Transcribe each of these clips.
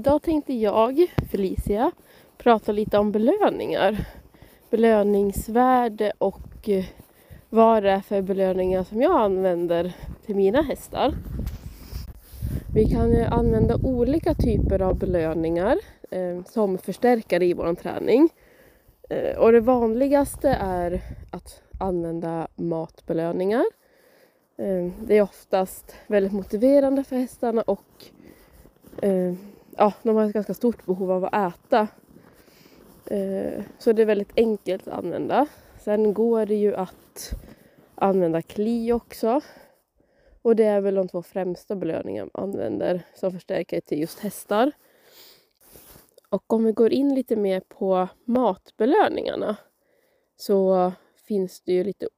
Idag tänkte jag, Felicia, prata lite om belöningar. Belöningsvärde och eh, vad det är för belöningar som jag använder till mina hästar. Vi kan använda olika typer av belöningar eh, som förstärkare i vår träning. Eh, och det vanligaste är att använda matbelöningar. Eh, det är oftast väldigt motiverande för hästarna och eh, ja, de har ett ganska stort behov av att äta. Eh, så det är väldigt enkelt att använda. Sen går det ju att använda kli också. Och det är väl de två främsta belöningarna man använder som förstärkare till just hästar. Och om vi går in lite mer på matbelöningarna så finns det ju lite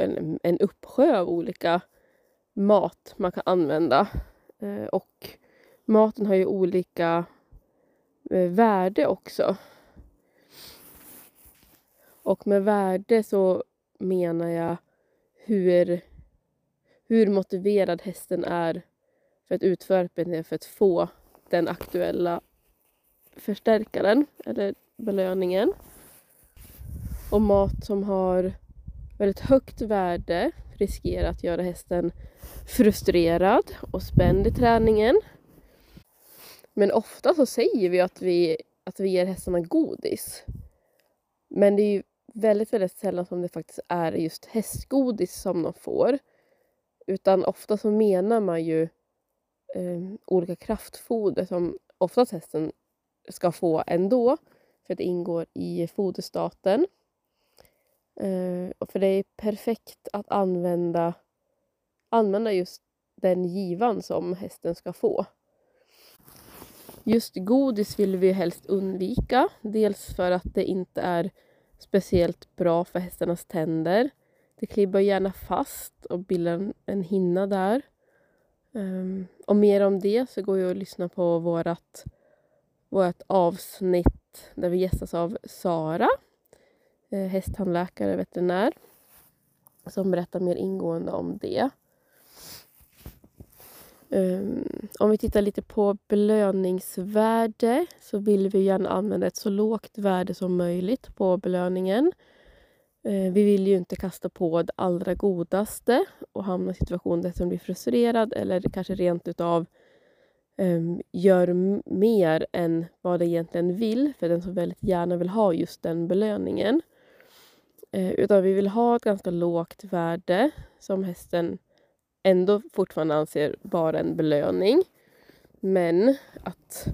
en, en uppsjö av olika mat man kan använda. Eh, och maten har ju olika eh, värde också. Och med värde så menar jag hur, hur motiverad hästen är för att utföra ett beteende för att få den aktuella förstärkaren eller belöningen. Och mat som har väldigt högt värde riskerar att göra hästen frustrerad och spänd i träningen. Men ofta så säger vi att vi, att vi ger hästarna godis. Men det är ju väldigt, väldigt sällan som det faktiskt är just hästgodis som de får. Utan ofta så menar man ju eh, olika kraftfoder som oftast hästen ska få ändå. För att det ingår i foderstaten. Eh, och för det är perfekt att använda, använda just den givan som hästen ska få. Just godis vill vi helst undvika. Dels för att det inte är speciellt bra för hästarnas tänder. Det klibbar gärna fast och bildar en, en hinna där. Um, och mer om det så går ju att lyssna på vårt, vårt avsnitt där vi gästas av Sara, eh, hästtandläkare och veterinär, som berättar mer ingående om det. Um, om vi tittar lite på belöningsvärde så vill vi gärna använda ett så lågt värde som möjligt på belöningen. Eh, vi vill ju inte kasta på det allra godaste och hamna i situationer där man blir frustrerad eller kanske rent utav um, gör mer än vad det egentligen vill för den som väldigt gärna vill ha just den belöningen. Uh, utan vi vill ha ett ganska lågt värde som hästen ändå fortfarande anser vara en belöning. Men att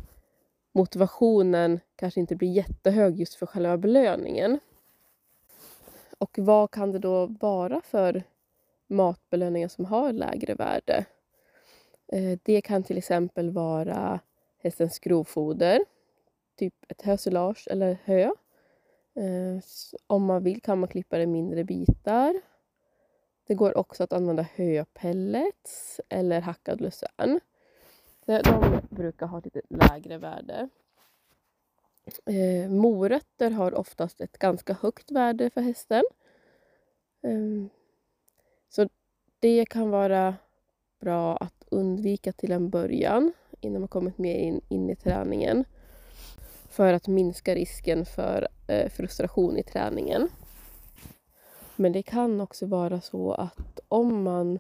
motivationen kanske inte blir jättehög just för själva belöningen. Och vad kan det då vara för matbelöningar som har lägre värde? Eh, det kan till exempel vara hästens grovfoder, typ ett hösilage eller hö. Eh, om man vill kan man klippa det i mindre bitar det går också att använda höpellets eller hackad lucern. De brukar ha lite lägre värde. Eh, morötter har oftast ett ganska högt värde för hästen. Eh, så det kan vara bra att undvika till en början innan man kommit mer in, in i träningen för att minska risken för eh, frustration i träningen. Men det kan också vara så att om man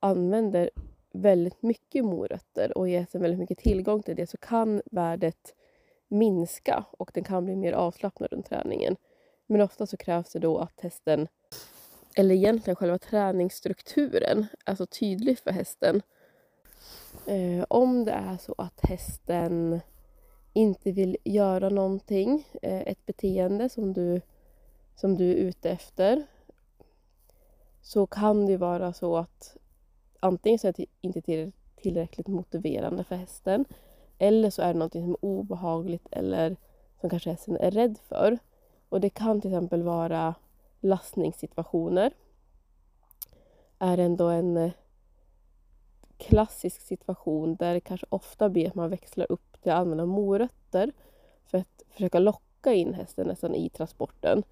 använder väldigt mycket morötter och ger hästen väldigt mycket tillgång till det så kan värdet minska och den kan bli mer avslappnad runt träningen. Men ofta så krävs det då att hästen, eller egentligen själva träningsstrukturen, är så tydlig för hästen. Eh, om det är så att hästen inte vill göra någonting, eh, ett beteende som du, som du är ute efter, så kan det vara så att antingen så är det inte tillräckligt motiverande för hästen eller så är det någonting som är obehagligt eller som kanske hästen är rädd för. Och det kan till exempel vara lastningssituationer. Är ändå en eh, klassisk situation där det kanske ofta blir att man växlar upp till att använda morötter för att försöka locka in hästen nästan i transporten.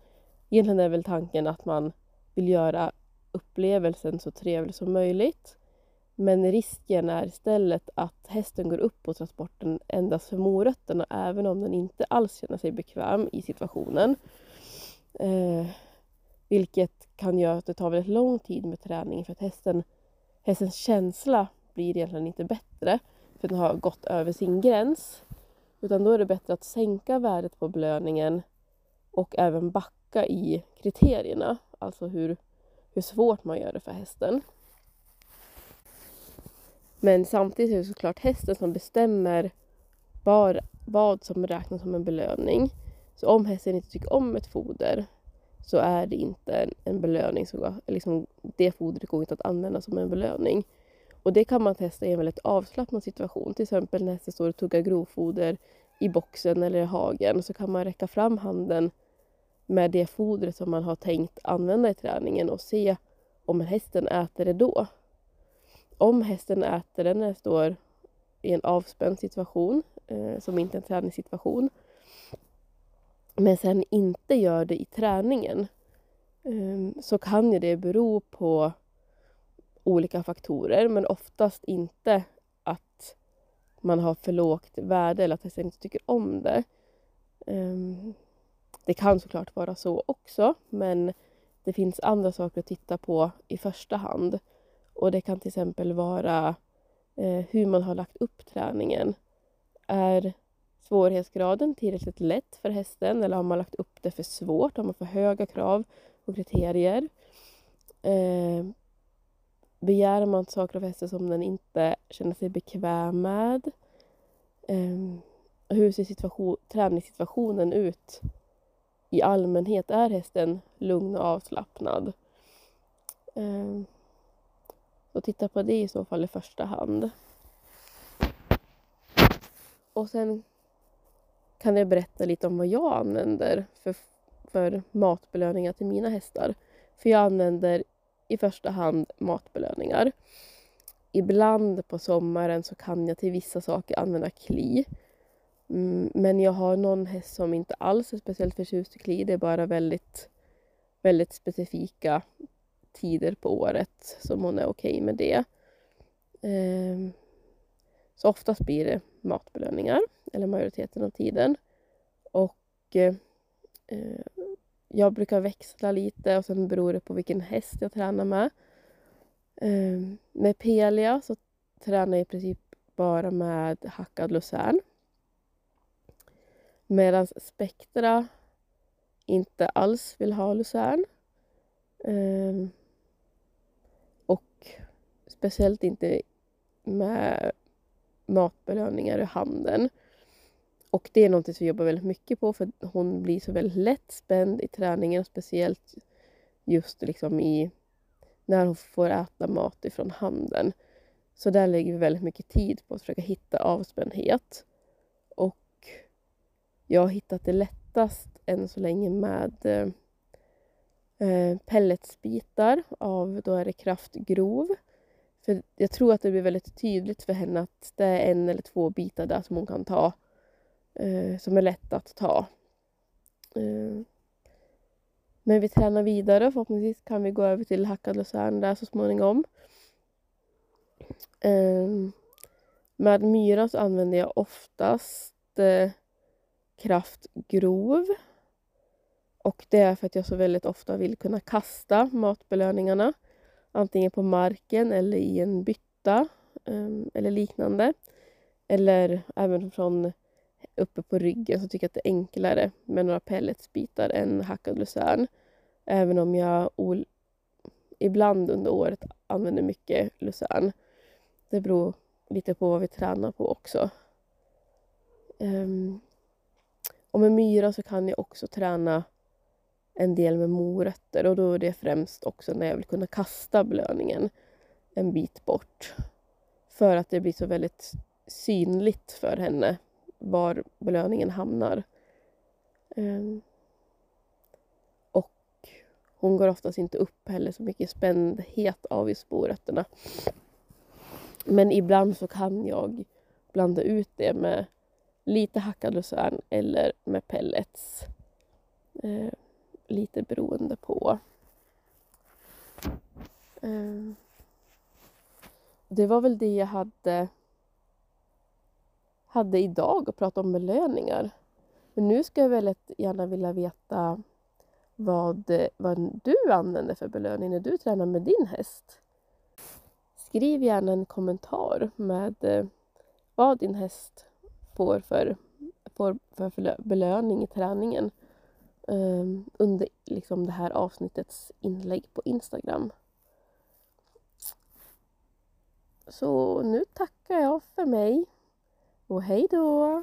Egentligen är väl tanken att man vill göra upplevelsen så trevlig som möjligt. Men risken är istället att hästen går upp på transporten endast för morötterna även om den inte alls känner sig bekväm i situationen. Eh, vilket kan göra att det tar väldigt lång tid med träning för att hästen, hästens känsla blir egentligen inte bättre för den har gått över sin gräns. Utan då är det bättre att sänka värdet på belöningen och även backa i kriterierna. Alltså hur, hur svårt man gör det för hästen. Men samtidigt är det såklart hästen som bestämmer var, vad som räknas som en belöning. Så om hästen inte tycker om ett foder så är det inte en belöning. Som, liksom, det fodret går inte att använda som en belöning. Och det kan man testa i en väldigt avslappnad situation. Till exempel när hästen står och tuggar grovfoder i boxen eller i hagen så kan man räcka fram handen med det fodret som man har tänkt använda i träningen och se om hästen äter det då. Om hästen äter det när den står i en avspänd situation, eh, som inte är en träningssituation, men sen inte gör det i träningen, eh, så kan ju det bero på olika faktorer, men oftast inte att man har för lågt värde eller att hästen inte tycker om det. Eh, det kan såklart vara så också, men det finns andra saker att titta på i första hand. Och det kan till exempel vara eh, hur man har lagt upp träningen. Är svårighetsgraden tillräckligt lätt för hästen eller har man lagt upp det för svårt? Har man för höga krav och kriterier? Eh, begär man saker av hästen som den inte känner sig bekväm med? Eh, hur ser träningssituationen ut i allmänhet? Är hästen lugn och avslappnad? Eh, så titta på det i så fall i första hand. Och sen kan jag berätta lite om vad jag använder för, för matbelöningar till mina hästar. För jag använder i första hand matbelöningar. Ibland på sommaren så kan jag till vissa saker använda kli. Mm, men jag har någon häst som inte alls är speciellt förtjust i kli. Det är bara väldigt, väldigt specifika tider på året som hon är okej okay med det. Ehm, så oftast blir det matbelöningar, eller majoriteten av tiden. Och eh, jag brukar växla lite och sen beror det på vilken häst jag tränar med. Ehm, med Pelia så tränar jag i princip bara med hackad lucern. Medan Spektra inte alls vill ha lucern. Ehm, Speciellt inte med matbelöningar i handen. Och det är något som vi jobbar väldigt mycket på för hon blir så väldigt lätt spänd i träningen. Speciellt just liksom i när hon får äta mat ifrån handen. Så där lägger vi väldigt mycket tid på att försöka hitta avspändhet. Jag har hittat det lättast än så länge med eh, eh, pelletsbitar av, då är det kraftgrov. För jag tror att det blir väldigt tydligt för henne att det är en eller två bitar där som hon kan ta. Eh, som är lätt att ta. Eh, men vi tränar vidare. Förhoppningsvis kan vi gå över till hackad lucern där så småningom. Eh, med myra så använder jag oftast eh, Kraft grov. Och det är för att jag så väldigt ofta vill kunna kasta matbelöningarna antingen på marken eller i en bytta ehm, eller liknande. Eller även från uppe på ryggen så tycker jag att det är enklare med några pelletsbitar än hackad lucern. Även om jag ibland under året använder mycket lucern. Det beror lite på vad vi tränar på också. Um, och med myra så kan jag också träna en del med morötter och då är det främst också när jag vill kunna kasta belöningen en bit bort. För att det blir så väldigt synligt för henne var belöningen hamnar. Um, och hon går oftast inte upp heller så mycket spändhet av just morötterna. Men ibland så kan jag blanda ut det med lite hackad lucern eller med pellets. Eh, lite beroende på. Eh, det var väl det jag hade, hade idag att prata om belöningar. Men nu skulle jag väldigt gärna vilja veta vad, vad du använder för belöning när du tränar med din häst. Skriv gärna en kommentar med eh, vad din häst får för, får för belöning i träningen um, under liksom det här avsnittets inlägg på Instagram. Så nu tackar jag för mig och hej då!